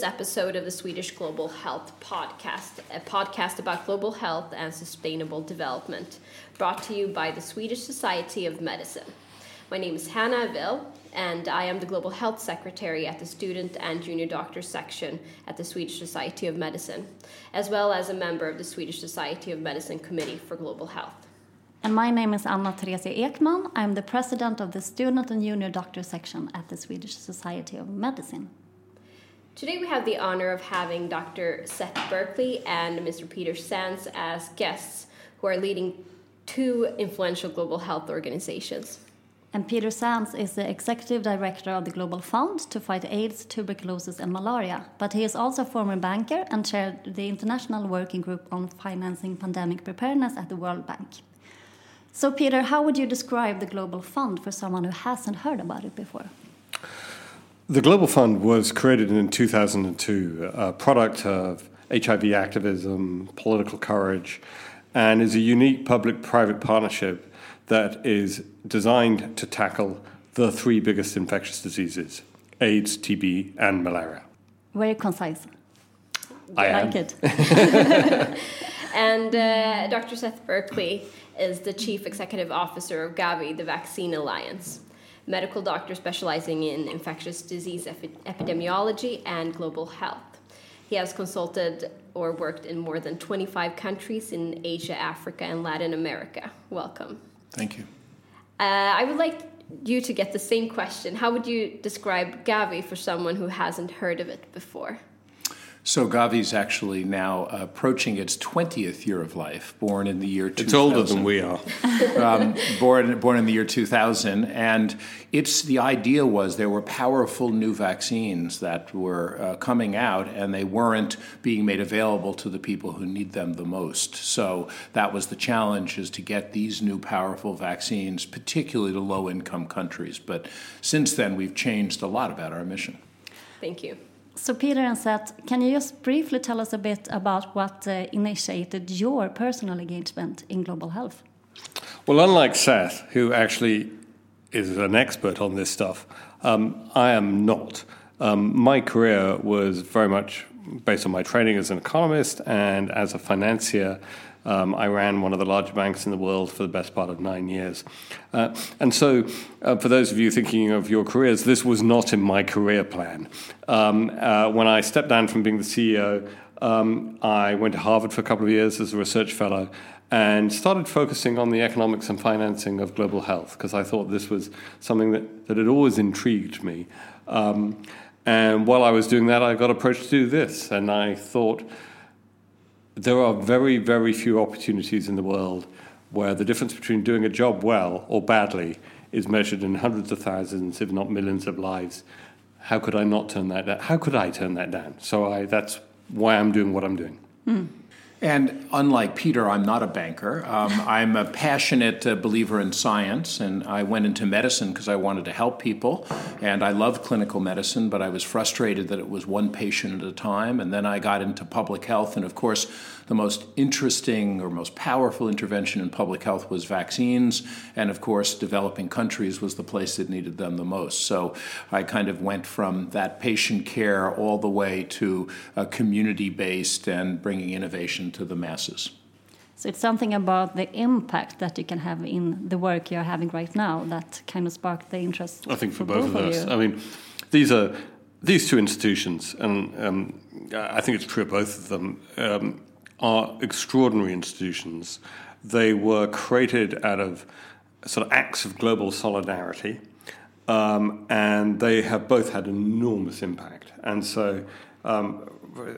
this episode of the Swedish Global Health Podcast, a podcast about global health and sustainable development, brought to you by the Swedish Society of Medicine. My name is Hannah Avil, and I am the Global Health Secretary at the Student and Junior Doctor section at the Swedish Society of Medicine, as well as a member of the Swedish Society of Medicine Committee for Global Health. And my name is Anna Theresia Ekman. I'm the president of the Student and Junior Doctor section at the Swedish Society of Medicine. Today we have the honor of having Dr. Seth Berkley and Mr. Peter Sands as guests who are leading two influential global health organizations. And Peter Sands is the executive director of the Global Fund to fight AIDS, tuberculosis, and malaria. But he is also a former banker and chaired the International Working Group on Financing Pandemic Preparedness at the World Bank. So, Peter, how would you describe the Global Fund for someone who hasn't heard about it before? The Global Fund was created in 2002, a product of HIV activism, political courage, and is a unique public private partnership that is designed to tackle the three biggest infectious diseases AIDS, TB, and malaria. Very concise. I, I like it. and uh, Dr. Seth Berkley is the Chief Executive Officer of Gavi, the Vaccine Alliance, medical doctor specializing in infectious disease epi epidemiology and global health. He has consulted or worked in more than 25 countries in Asia, Africa, and Latin America. Welcome. Thank you. Uh, I would like you to get the same question. How would you describe Gavi for someone who hasn't heard of it before? So Gavi is actually now approaching its 20th year of life, born in the year 2000. It's older than we are. um, born, born in the year 2000. And it's the idea was there were powerful new vaccines that were uh, coming out, and they weren't being made available to the people who need them the most. So that was the challenge, is to get these new powerful vaccines, particularly to low-income countries. But since then, we've changed a lot about our mission. Thank you. So, Peter and Seth, can you just briefly tell us a bit about what uh, initiated your personal engagement in global health? Well, unlike Seth, who actually is an expert on this stuff, um, I am not. Um, my career was very much based on my training as an economist and as a financier um, I ran one of the largest banks in the world for the best part of nine years. Uh, and so, uh, for those of you thinking of your careers, this was not in my career plan. Um, uh, when I stepped down from being the CEO, um, I went to Harvard for a couple of years as a research fellow and started focusing on the economics and financing of global health because I thought this was something that, that had always intrigued me. Um, and while I was doing that, I got approached to do this, and I thought, there are very, very few opportunities in the world where the difference between doing a job well or badly is measured in hundreds of thousands, if not millions of lives. How could I not turn that down? How could I turn that down? So I, that's why I'm doing what I'm doing. Mm. And unlike Peter, I'm not a banker. Um, I'm a passionate uh, believer in science, and I went into medicine because I wanted to help people. And I loved clinical medicine, but I was frustrated that it was one patient at a time. And then I got into public health, and of course, the most interesting or most powerful intervention in public health was vaccines. And of course, developing countries was the place that needed them the most. So I kind of went from that patient care all the way to community based and bringing innovation to the masses. So it's something about the impact that you can have in the work you're having right now that kind of sparked the interest. I think for, for both, both, of us. I mean, these are these two institutions, and um, I think it's true of both of them. Um, are extraordinary institutions. They were created out of sort of acts of global solidarity, um, and they have both had enormous impact. And so, um,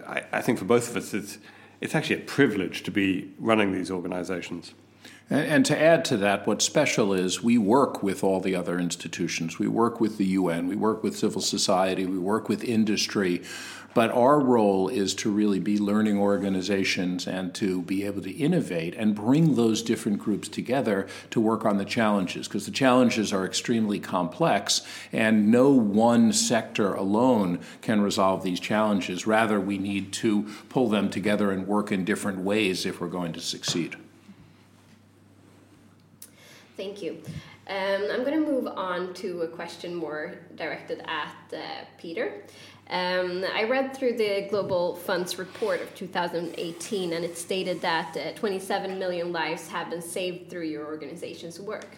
I, I, think for both of us, it's it's actually a privilege to be running these organizations. And, and, to add to that, what's special is we work with all the other institutions. We work with the UN, we work with civil society, we work with industry. But our role is to really be learning organizations and to be able to innovate and bring those different groups together to work on the challenges, because the challenges are extremely complex and no one sector alone can resolve these challenges. Rather, we need to pull them together and work in different ways if we're going to succeed. Thank you. Um, I'm going to move on to a question more directed at uh, Peter. Um, I read through the Global Fund's report of 2018, and it stated that uh, 27 million lives have been saved through your organization's work.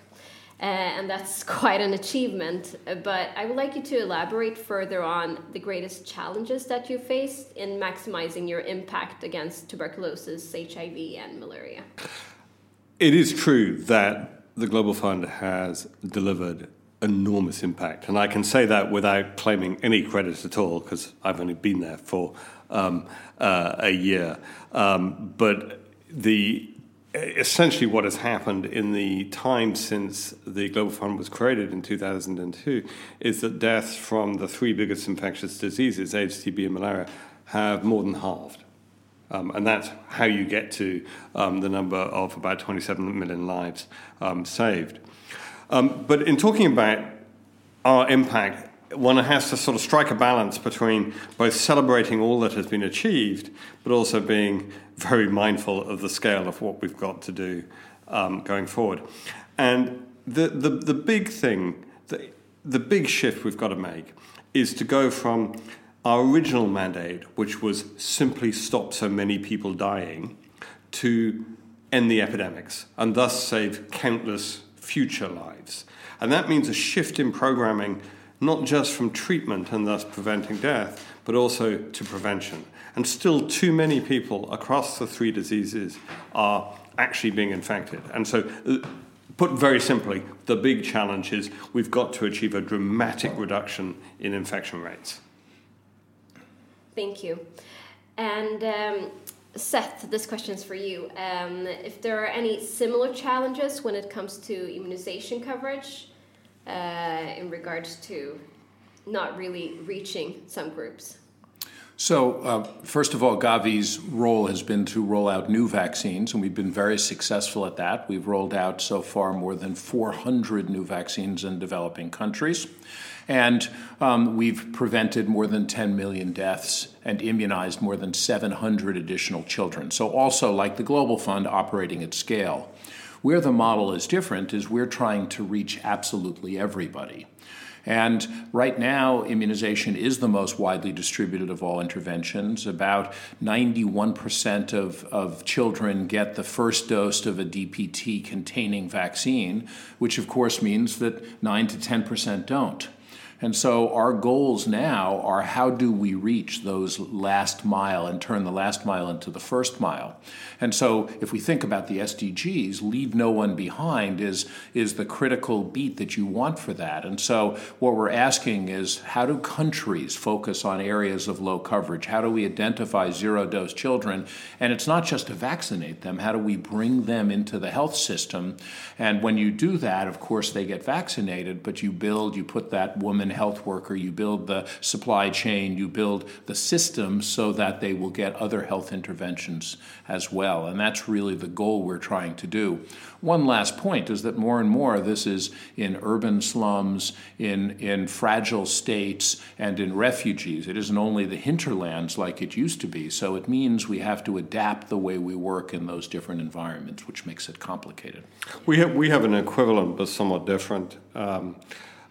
Uh, and that's quite an achievement. But I would like you to elaborate further on the greatest challenges that you faced in maximizing your impact against tuberculosis, HIV, and malaria. It is true that the Global Fund has delivered enormous impact. And I can say that without claiming any credit at all, because I've only been there for um, uh, a year. Um, but the essentially what has happened in the time since the Global Fund was created in 2002 is that deaths from the three biggest infectious diseases, AIDS, TB, and malaria, have more than halved. Um, and that's how you get to um, the number of about 27 million lives um, saved. Um, but in talking about our impact, one has to sort of strike a balance between both celebrating all that has been achieved, but also being very mindful of the scale of what we've got to do um, going forward. And the, the, the big thing, the, the big shift we've got to make is to go from our original mandate, which was simply stop so many people dying, to end the epidemics and thus save countless future lives. And that means a shift in programming, not just from treatment and thus preventing death, but also to prevention. And still, too many people across the three diseases are actually being infected. And so, put very simply, the big challenge is we've got to achieve a dramatic reduction in infection rates. Thank you. And um, Seth, this question is for you. Um, if there are any similar challenges when it comes to immunization coverage uh, in regards to not really reaching some groups? So, uh, first of all, Gavi's role has been to roll out new vaccines, and we've been very successful at that. We've rolled out so far more than 400 new vaccines in developing countries. And um, we've prevented more than 10 million deaths and immunized more than 700 additional children. So, also, like the Global Fund, operating at scale. Where the model is different is we're trying to reach absolutely everybody. And right now, immunization is the most widely distributed of all interventions. About 91% of, of children get the first dose of a DPT containing vaccine, which of course means that 9 to 10% don't. And so our goals now are how do we reach those last mile and turn the last mile into the first mile? And so if we think about the SDGs, leave no one behind is, is the critical beat that you want for that. And so what we're asking is how do countries focus on areas of low coverage? How do we identify zero dose children? And it's not just to vaccinate them, how do we bring them into the health system? And when you do that, of course, they get vaccinated, but you build, you put that woman health worker, you build the supply chain, you build the system so that they will get other health interventions as well. And that's really the goal we're trying to do. One last point is that more and more this is in urban slums, in, in fragile states, and in refugees. It isn't only the hinterlands like it used to be. So it means we have to adapt the way we work in those different environments, which makes it complicated. We have, we have an equivalent but somewhat different. Um,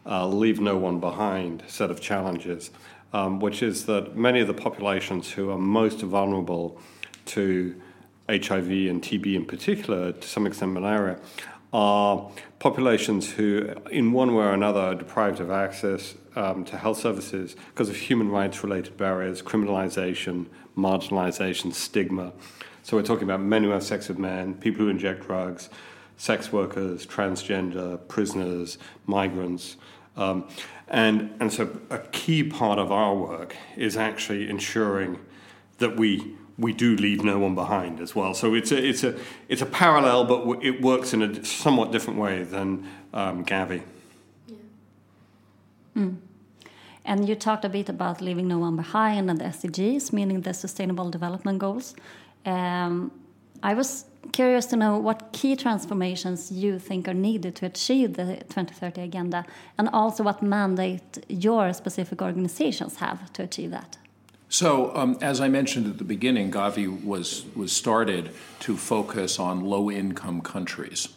uh, leave no one behind set of challenges, um, which is that many of the populations who are most vulnerable to HIV and TB in particular, to some extent malaria, are populations who, in one way or another, are deprived of access um, to health services because of human rights related barriers, criminalization, marginalization, stigma. So we're talking about men who have sex with men, people who inject drugs, sex workers, transgender, prisoners, migrants. Um, and, and so a key part of our work is actually ensuring that we, we do leave no one behind as well. So it's a, it's a, it's a parallel, but it works in a somewhat different way than um, Gavi. Yeah. Mm. And you talked a bit about leaving no one behind and the SDGs, meaning the Sustainable Development Goals. Um, I was curious to know what key transformations you think are needed to achieve the 2030 agenda and also what mandate your specific organizations have to achieve that. So, um, as I mentioned at the beginning, Gavi was, was started to focus on low income countries.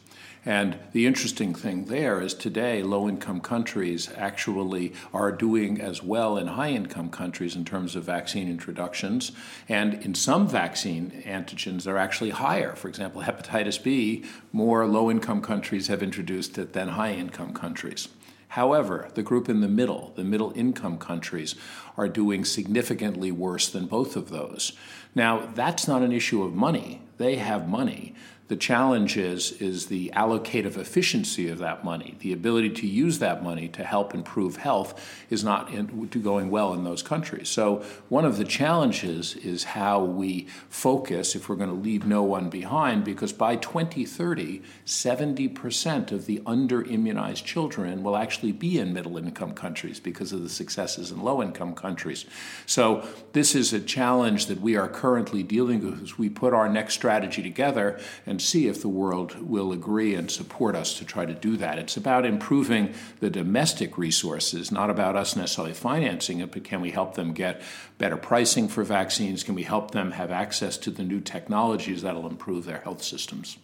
And the interesting thing there is today, low income countries actually are doing as well in high income countries in terms of vaccine introductions. And in some vaccine antigens, they're actually higher. For example, hepatitis B, more low income countries have introduced it than high income countries. However, the group in the middle, the middle income countries, are doing significantly worse than both of those. Now, that's not an issue of money. They have money. The challenge is, is the allocative efficiency of that money. The ability to use that money to help improve health is not in, going well in those countries. So, one of the challenges is how we focus if we're going to leave no one behind, because by 2030, 70% of the under immunized children will actually be in middle income countries because of the successes in low income countries. So, this is a challenge that we are currently dealing with as we put our next strategy together and and see if the world will agree and support us to try to do that. It's about improving the domestic resources, not about us necessarily financing it, but can we help them get better pricing for vaccines? Can we help them have access to the new technologies that'll improve their health systems?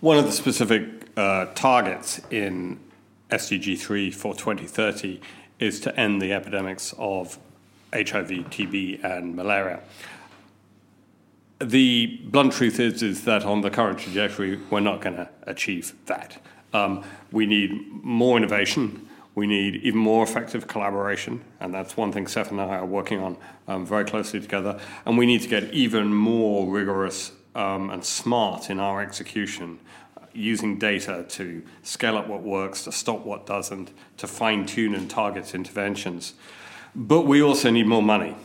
One of the specific uh, targets in SDG 3 for 2030 is to end the epidemics of HIV, TB, and malaria the blunt truth is, is that on the current trajectory, we're not going to achieve that. Um, we need more innovation. We need even more effective collaboration, and that's one thing Seth and I are working on um, very closely together. And we need to get even more rigorous um, and smart in our execution, using data to scale up what works, to stop what doesn't, to fine tune and target interventions. But we also need more money.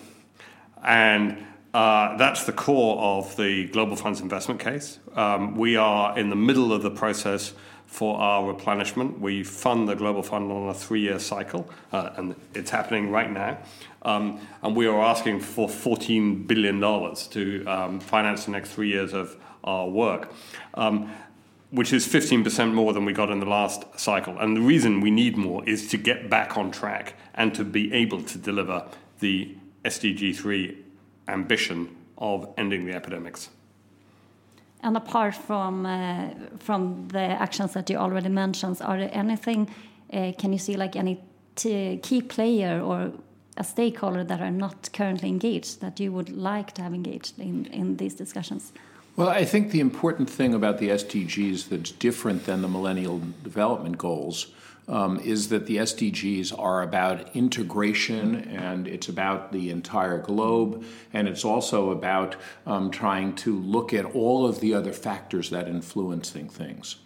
And uh, that's the core of the Global Fund's investment case. Um, we are in the middle of the process for our replenishment. We fund the Global Fund on a three year cycle, uh, and it's happening right now. Um, and we are asking for $14 billion to um, finance the next three years of our work. Um, which is 15% more than we got in the last cycle. And the reason we need more is to get back on track and to be able to deliver the SDG 3 ambition of ending the epidemics. And apart from uh, from the actions that you already mentioned, are there anything? Uh, can you see like any key player or a stakeholder that are not currently engaged that you would like to have engaged in in these discussions? Well, I think the important thing about the SDGs that's different than the Millennium Development Goals um, is that the SDGs are about integration and it's about the entire globe, and it's also about um, trying to look at all of the other factors that influencing things.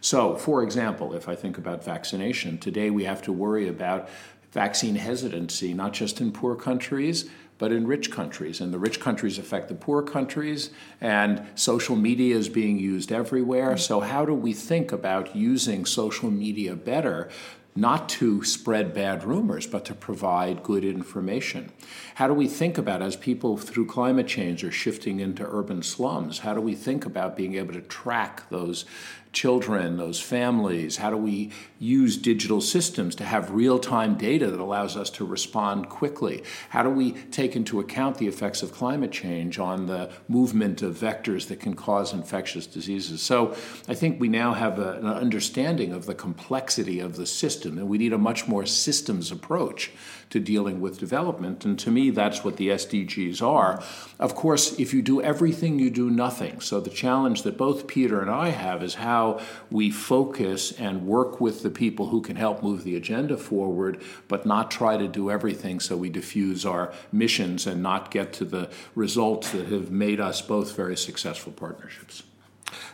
So, for example, if I think about vaccination, today we have to worry about vaccine hesitancy, not just in poor countries, but in rich countries. And the rich countries affect the poor countries, and social media is being used everywhere. Mm. So, how do we think about using social media better not to spread bad rumors, but to provide good information. How do we think about, as people through climate change are shifting into urban slums, how do we think about being able to track those children, those families? How do we use digital systems to have real time data that allows us to respond quickly? How do we take into account the effects of climate change on the movement of vectors that can cause infectious diseases? So I think we now have a, an understanding of the complexity of the system, and we need a much more systems approach to dealing with development. And to me, that's what the SDGs are. Of course, if you do everything, you do nothing. So the challenge that both Peter and I have is how we focus and work with the people who can help move the agenda forward, but not try to do everything so we diffuse our missions and not get to the results that have made us both very successful partnerships.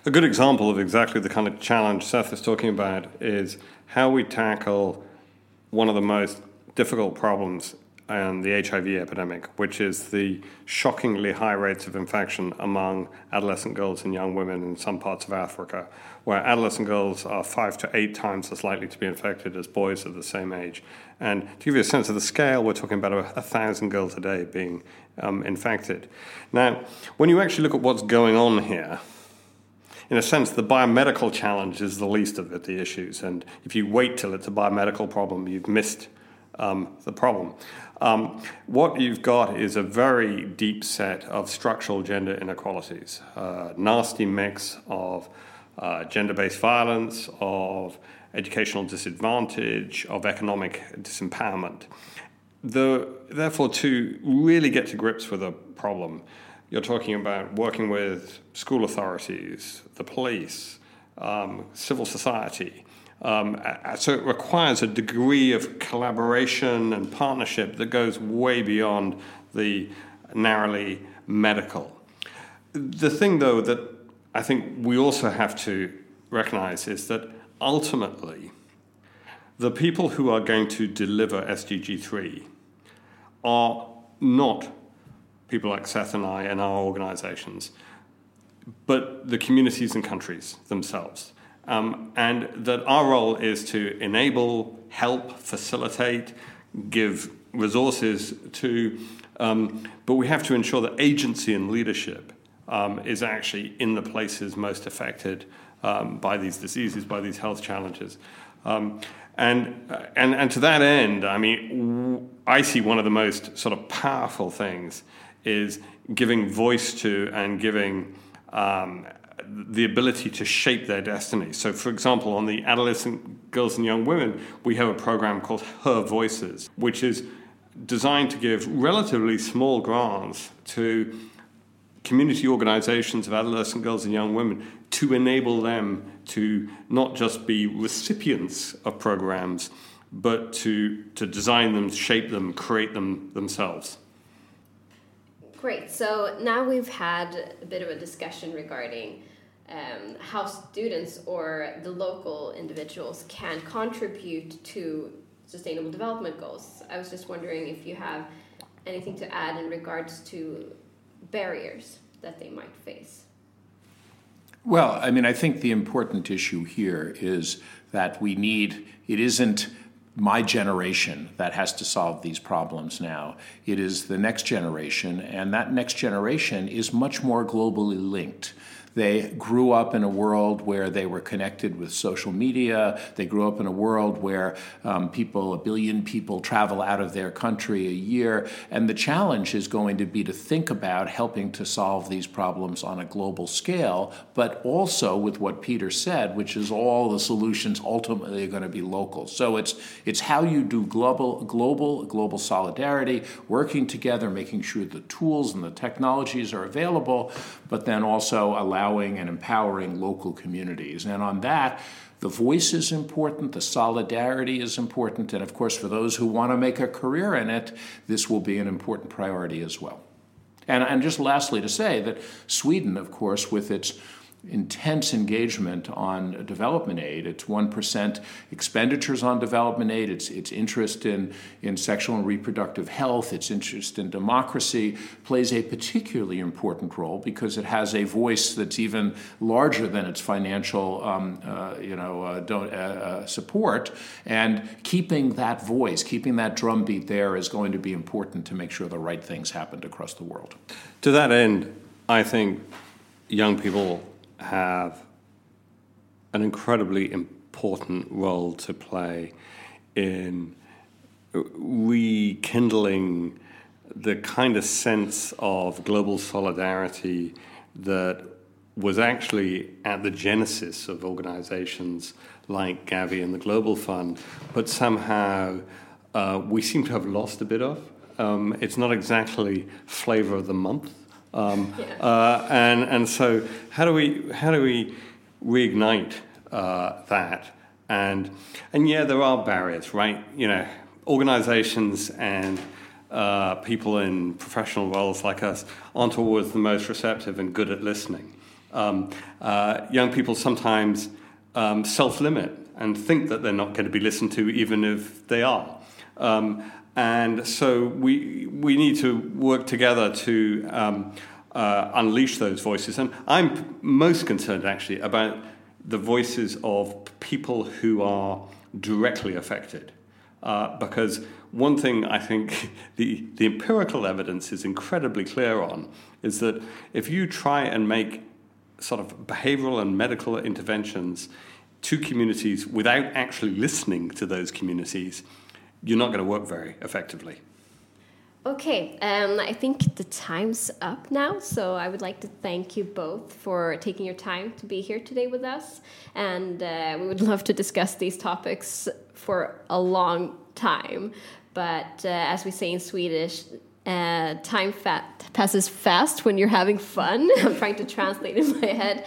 A good example of exactly the kind of challenge Seth is talking about is how we tackle one of the most difficult problems and the HIV epidemic, which is the shockingly high rates of infection among adolescent girls and young women in some parts of Africa, where adolescent girls are five to eight times as likely to be infected as boys of the same age. And to give you a sense of the scale, we're talking about a, a thousand girls a day being um, infected. Now, when you actually look at what's going on here, in a sense, the biomedical challenge is the least of it, the issues. And if you wait till it's a biomedical problem, you've missed um, the problem. Um, what you've got is a very deep set of structural gender inequalities, a nasty mix of uh, gender based violence, of educational disadvantage, of economic disempowerment. The, therefore, to really get to grips with a problem, you're talking about working with school authorities, the police, um, civil society, um, so it requires a degree of collaboration and partnership that goes way beyond the narrowly medical. The thing, though, that I think we also have to recognize is that ultimately, the people who are going to deliver SDG 3 are not people like Seth and I and our organizations, but the communities and countries themselves. Um, and that our role is to enable, help, facilitate, give resources to, um, but we have to ensure that agency and leadership um, is actually in the places most affected um, by these diseases, by these health challenges. Um, and, and, and to that end, I mean, I see one of the most sort of powerful things is giving voice to and giving um, the ability to shape their destiny. So, for example, on the adolescent girls and young women, we have a program called Her Voices, which is designed to give relatively small grants to community organizations of adolescent girls and young women to enable them to not just be recipients of programs, but to, to design them, shape them, create them themselves. Great. So now we've had a bit of a discussion regarding um, how students or the local individuals can contribute to sustainable development goals. I was just wondering if you have anything to add in regards to barriers that they might face. Well, I mean, I think the important issue here is that we need, it isn't my generation that has to solve these problems now. It is the next generation, and that next generation is much more globally linked. They grew up in a world where they were connected with social media. They grew up in a world where um, people, a billion people, travel out of their country a year. And the challenge is going to be to think about helping to solve these problems on a global scale, but also with what Peter said, which is all the solutions ultimately are going to be local. So it's it's how you do global global global solidarity, working together, making sure the tools and the technologies are available, but then also allowing and empowering local communities. And on that, the voice is important, the solidarity is important, and of course, for those who want to make a career in it, this will be an important priority as well. And, and just lastly, to say that Sweden, of course, with its intense engagement on development aid. It's 1% expenditures on development aid, it's, its interest in, in sexual and reproductive health, its interest in democracy plays a particularly important role because it has a voice that's even larger than its financial um, uh, you know, uh, uh, uh, support. And keeping that voice, keeping that drumbeat there is going to be important to make sure the right things happen across the world. To that end, I think young people have an incredibly important role to play in rekindling the kind of sense of global solidarity that was actually at the genesis of organizations like Gavi and the Global Fund, but somehow uh, we seem to have lost a bit of. Um, it's not exactly flavor of the month um, yeah. uh, and and so how do we how do we reignite uh, that? And and yeah, there are barriers, right? You know, organizations and uh, people in professional roles like us aren't always the most receptive and good at listening. Um, uh, young people sometimes um, self limit and think that they're not going to be listened to, even if they are. Um, and so we, we need to work together to um, uh, unleash those voices. And I'm most concerned actually about the voices of people who are directly affected. Uh, because one thing I think the, the empirical evidence is incredibly clear on is that if you try and make sort of behavioral and medical interventions to communities without actually listening to those communities, you're not going to work very effectively. Okay, um, I think the time's up now, so I would like to thank you both for taking your time to be here today with us. And uh, we would love to discuss these topics for a long time. But uh, as we say in Swedish, uh, time fat passes fast when you're having fun. I'm trying to translate in my head.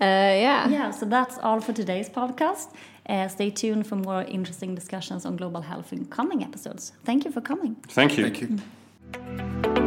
Uh, yeah. Yeah, so that's all for today's podcast. Uh, stay tuned for more interesting discussions on global health in coming episodes. Thank you for coming. Thank you. Thank you.